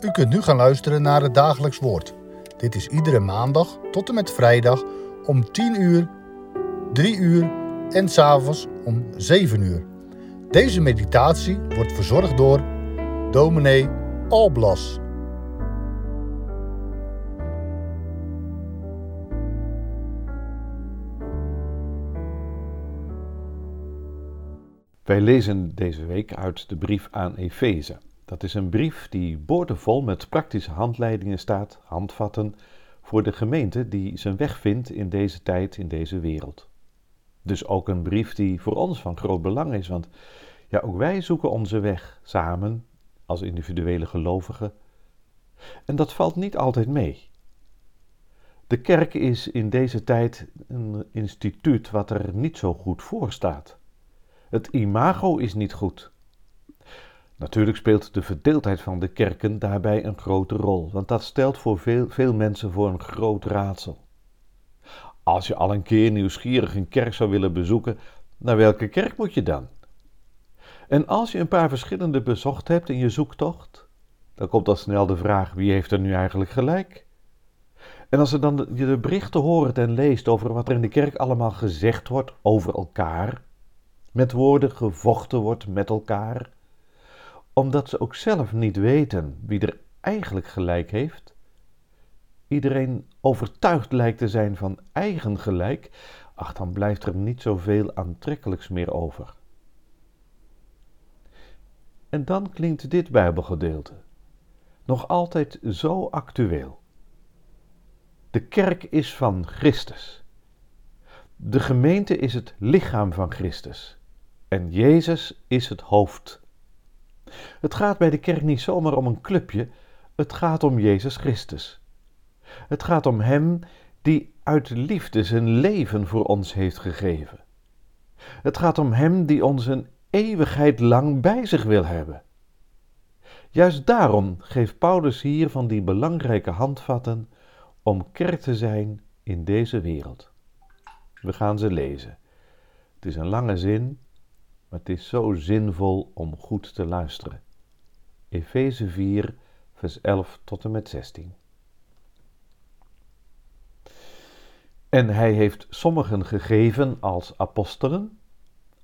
U kunt nu gaan luisteren naar het dagelijks woord. Dit is iedere maandag tot en met vrijdag om 10 uur, 3 uur en s'avonds om 7 uur. Deze meditatie wordt verzorgd door dominee Alblas. Wij lezen deze week uit de brief aan Efeze. Dat is een brief die boordevol met praktische handleidingen staat, handvatten, voor de gemeente die zijn weg vindt in deze tijd, in deze wereld. Dus ook een brief die voor ons van groot belang is, want ja, ook wij zoeken onze weg samen als individuele gelovigen. En dat valt niet altijd mee. De kerk is in deze tijd een instituut wat er niet zo goed voor staat. Het imago is niet goed. Natuurlijk speelt de verdeeldheid van de kerken daarbij een grote rol, want dat stelt voor veel, veel mensen voor een groot raadsel. Als je al een keer nieuwsgierig een kerk zou willen bezoeken, naar welke kerk moet je dan? En als je een paar verschillende bezocht hebt in je zoektocht, dan komt al snel de vraag: wie heeft er nu eigenlijk gelijk? En als er dan de berichten hoort en leest over wat er in de kerk allemaal gezegd wordt over elkaar, met woorden gevochten wordt met elkaar, omdat ze ook zelf niet weten wie er eigenlijk gelijk heeft, iedereen overtuigd lijkt te zijn van eigen gelijk, ach, dan blijft er niet zoveel aantrekkelijks meer over. En dan klinkt dit Bijbelgedeelte nog altijd zo actueel. De kerk is van Christus. De gemeente is het lichaam van Christus. En Jezus is het hoofd. Het gaat bij de kerk niet zomaar om een clubje, het gaat om Jezus Christus. Het gaat om Hem die uit liefde zijn leven voor ons heeft gegeven. Het gaat om Hem die ons een eeuwigheid lang bij zich wil hebben. Juist daarom geeft Paulus hier van die belangrijke handvatten om kerk te zijn in deze wereld. We gaan ze lezen. Het is een lange zin, maar het is zo zinvol om goed te luisteren. Efeze 4, vers 11 tot en met 16. En hij heeft sommigen gegeven als apostelen,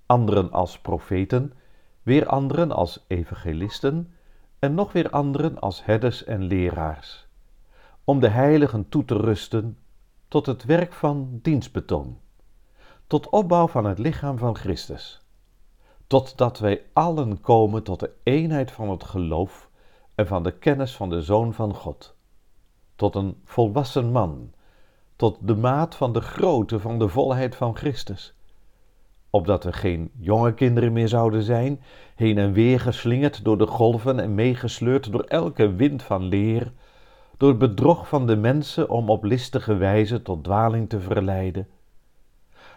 anderen als profeten, weer anderen als evangelisten en nog weer anderen als herders en leraars, om de heiligen toe te rusten tot het werk van dienstbetoon, tot opbouw van het lichaam van Christus, totdat wij allen komen tot de eenheid van het geloof en van de kennis van de Zoon van God, tot een volwassen man, tot de maat van de grootte van de volheid van Christus. Opdat we geen jonge kinderen meer zouden zijn, heen en weer geslingerd door de golven en meegesleurd door elke wind van leer, door het bedrog van de mensen om op listige wijze tot dwaling te verleiden,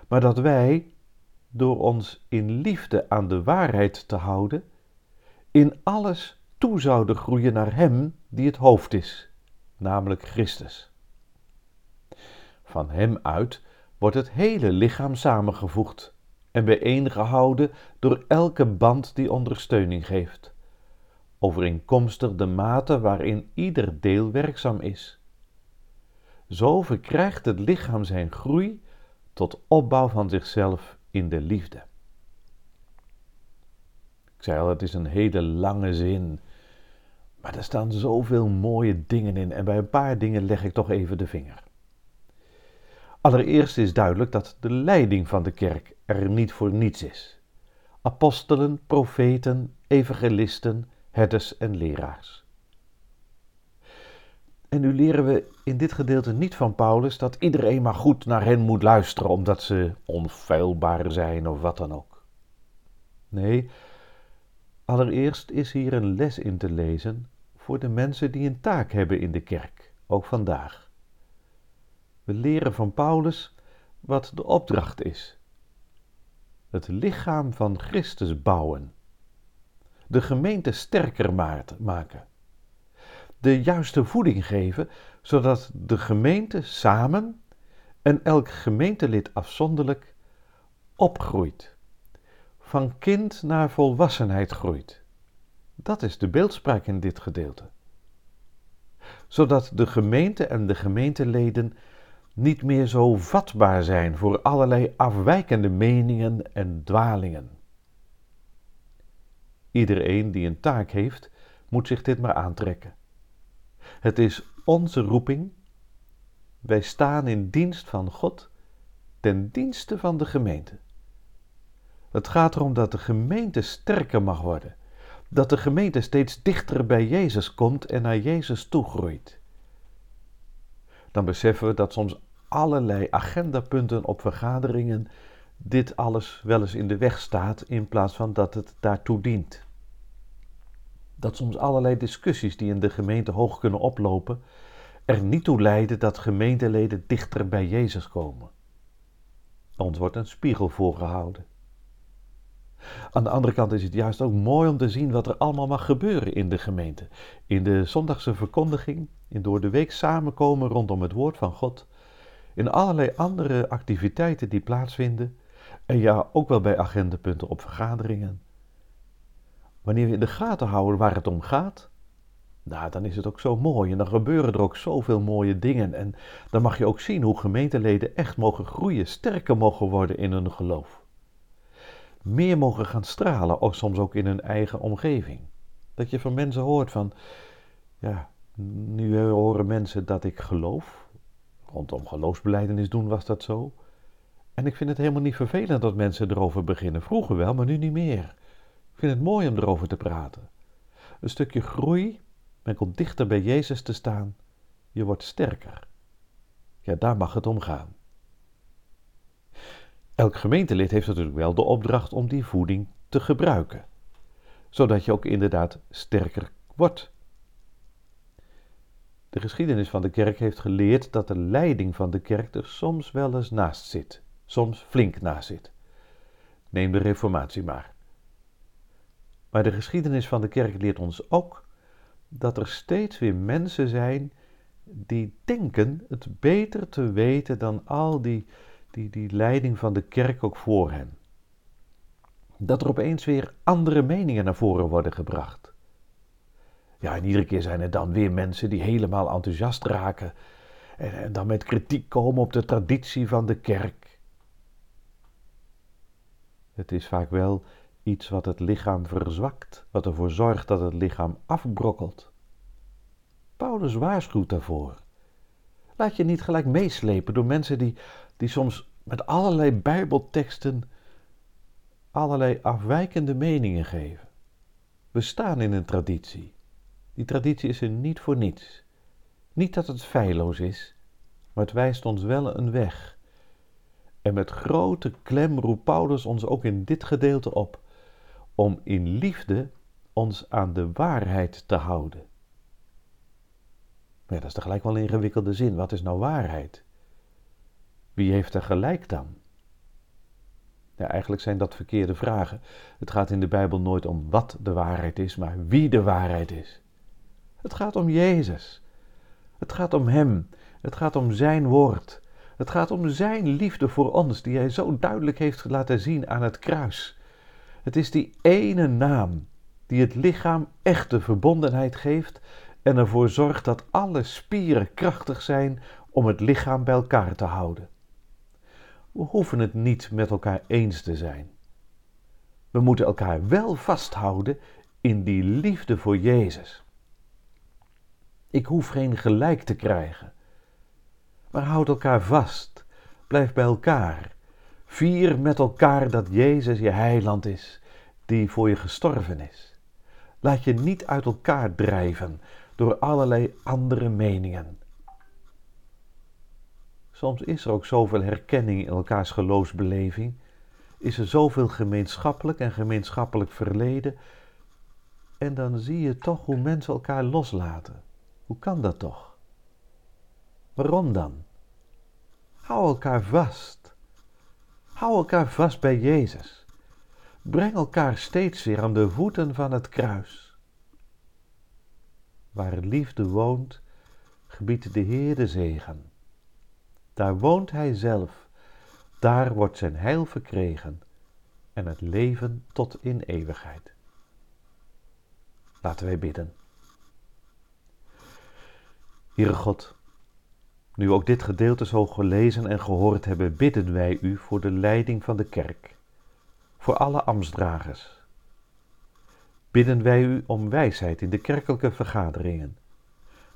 maar dat wij, door ons in liefde aan de waarheid te houden, in alles toe zouden groeien naar Hem die het hoofd is, namelijk Christus. Van Hem uit wordt het hele lichaam samengevoegd en bijeengehouden door elke band die ondersteuning geeft, overeenkomstig de mate waarin ieder deel werkzaam is. Zo verkrijgt het lichaam zijn groei tot opbouw van zichzelf in de liefde. Ik zei al, het is een hele lange zin, maar er staan zoveel mooie dingen in en bij een paar dingen leg ik toch even de vinger. Allereerst is duidelijk dat de leiding van de kerk er niet voor niets is. Apostelen, profeten, evangelisten, herders en leraars. En nu leren we in dit gedeelte niet van Paulus dat iedereen maar goed naar hen moet luisteren omdat ze onfeilbaar zijn of wat dan ook. Nee, allereerst is hier een les in te lezen voor de mensen die een taak hebben in de kerk, ook vandaag. We leren van Paulus wat de opdracht is. Het lichaam van Christus bouwen. De gemeente sterker maken. De juiste voeding geven, zodat de gemeente samen en elk gemeentelid afzonderlijk opgroeit. Van kind naar volwassenheid groeit. Dat is de beeldspraak in dit gedeelte. zodat de gemeente en de gemeenteleden niet meer zo vatbaar zijn voor allerlei afwijkende meningen en dwalingen. Iedereen die een taak heeft, moet zich dit maar aantrekken. Het is onze roeping. Wij staan in dienst van God, ten dienste van de gemeente. Het gaat erom dat de gemeente sterker mag worden, dat de gemeente steeds dichter bij Jezus komt en naar Jezus toegroeit. Dan beseffen we dat soms allerlei agendapunten op vergaderingen dit alles wel eens in de weg staat in plaats van dat het daartoe dient. Dat soms allerlei discussies die in de gemeente hoog kunnen oplopen, er niet toe leiden dat gemeenteleden dichter bij Jezus komen. Ons wordt een spiegel voorgehouden. Aan de andere kant is het juist ook mooi om te zien wat er allemaal mag gebeuren in de gemeente. In de zondagse verkondiging, in door de week samenkomen rondom het woord van God, in allerlei andere activiteiten die plaatsvinden, en ja, ook wel bij agendapunten op vergaderingen. Wanneer we in de gaten houden waar het om gaat, nou, dan is het ook zo mooi en dan gebeuren er ook zoveel mooie dingen. En dan mag je ook zien hoe gemeenteleden echt mogen groeien, sterker mogen worden in hun geloof. Meer mogen gaan stralen, ook soms ook in hun eigen omgeving. Dat je van mensen hoort van, ja, nu horen mensen dat ik geloof. Rondom geloofsbeleidenis doen was dat zo. En ik vind het helemaal niet vervelend dat mensen erover beginnen. Vroeger wel, maar nu niet meer. Vind het mooi om erover te praten. Een stukje groei, men komt dichter bij Jezus te staan. Je wordt sterker. Ja, daar mag het om gaan. Elk gemeentelid heeft natuurlijk wel de opdracht om die voeding te gebruiken, zodat je ook inderdaad sterker wordt. De geschiedenis van de kerk heeft geleerd dat de leiding van de kerk er soms wel eens naast zit, soms flink naast zit. Neem de Reformatie maar. Maar de geschiedenis van de kerk leert ons ook dat er steeds weer mensen zijn die denken het beter te weten dan al die, die, die leiding van de kerk ook voor hen. Dat er opeens weer andere meningen naar voren worden gebracht. Ja, en iedere keer zijn er dan weer mensen die helemaal enthousiast raken en, en dan met kritiek komen op de traditie van de kerk. Het is vaak wel iets wat het lichaam verzwakt, wat ervoor zorgt dat het lichaam afbrokkelt. Paulus waarschuwt daarvoor. Laat je niet gelijk meeslepen door mensen die, die soms met allerlei Bijbelteksten allerlei afwijkende meningen geven. We staan in een traditie. Die traditie is er niet voor niets. Niet dat het feilloos is, maar het wijst ons wel een weg. En met grote klem roept Paulus ons ook in dit gedeelte op om in liefde ons aan de waarheid te houden. Maar ja, dat is tegelijk wel een ingewikkelde zin. Wat is nou waarheid? Wie heeft er gelijk dan? Ja, eigenlijk zijn dat verkeerde vragen. Het gaat in de Bijbel nooit om wat de waarheid is, maar wie de waarheid is. Het gaat om Jezus. Het gaat om Hem. Het gaat om Zijn woord. Het gaat om Zijn liefde voor ons, die Hij zo duidelijk heeft laten zien aan het kruis. Het is die ene naam die het lichaam echte verbondenheid geeft en ervoor zorgt dat alle spieren krachtig zijn om het lichaam bij elkaar te houden. We hoeven het niet met elkaar eens te zijn. We moeten elkaar wel vasthouden in die liefde voor Jezus. Ik hoef geen gelijk te krijgen, maar houd elkaar vast, blijf bij elkaar Vier met elkaar dat Jezus je heiland is, die voor je gestorven is. Laat je niet uit elkaar drijven door allerlei andere meningen. Soms is er ook zoveel herkenning in elkaars geloofsbeleving, is er zoveel gemeenschappelijk en gemeenschappelijk verleden, en dan zie je toch hoe mensen elkaar loslaten. Hoe kan dat toch? Waarom dan? Hou elkaar vast. Hou elkaar vast bij Jezus. Breng elkaar steeds weer aan de voeten van het kruis. Waar liefde woont, gebiedt de Heer de zegen. Daar woont Hij zelf, daar wordt zijn heil verkregen en het leven tot in eeuwigheid. Laten wij bidden. Heere God, nu ook dit gedeelte zo gelezen en gehoord hebben, bidden wij u voor de leiding van de kerk, voor alle ambtsdragers. Bidden wij u om wijsheid in de kerkelijke vergaderingen,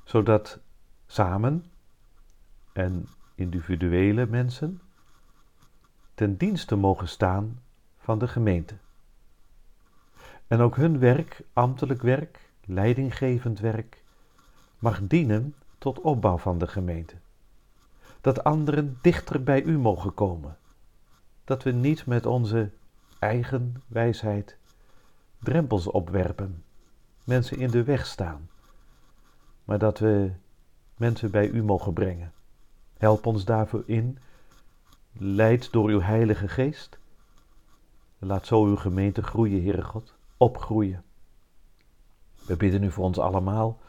zodat samen en individuele mensen ten dienste mogen staan van de gemeente. En ook hun werk, ambtelijk werk, leidinggevend werk, mag dienen tot opbouw van de gemeente. Dat anderen dichter bij u mogen komen. Dat we niet met onze eigen wijsheid drempels opwerpen, mensen in de weg staan, maar dat we mensen bij u mogen brengen. Help ons daarvoor in, leid door uw Heilige Geest. Laat zo uw gemeente groeien, Heere God, opgroeien. We bidden u voor ons allemaal.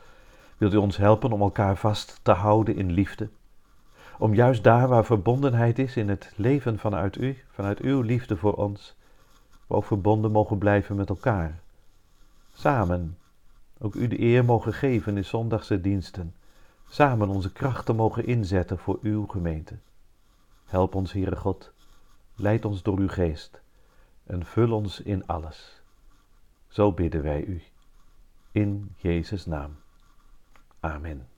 Wilt u ons helpen om elkaar vast te houden in liefde? Om juist daar waar verbondenheid is in het leven vanuit u, vanuit uw liefde voor ons, we ook verbonden mogen blijven met elkaar. Samen ook u de eer mogen geven in zondagse diensten. Samen onze krachten mogen inzetten voor uw gemeente. Help ons, Heere God. Leid ons door uw geest en vul ons in alles. Zo bidden wij u. In Jezus' naam. Amen.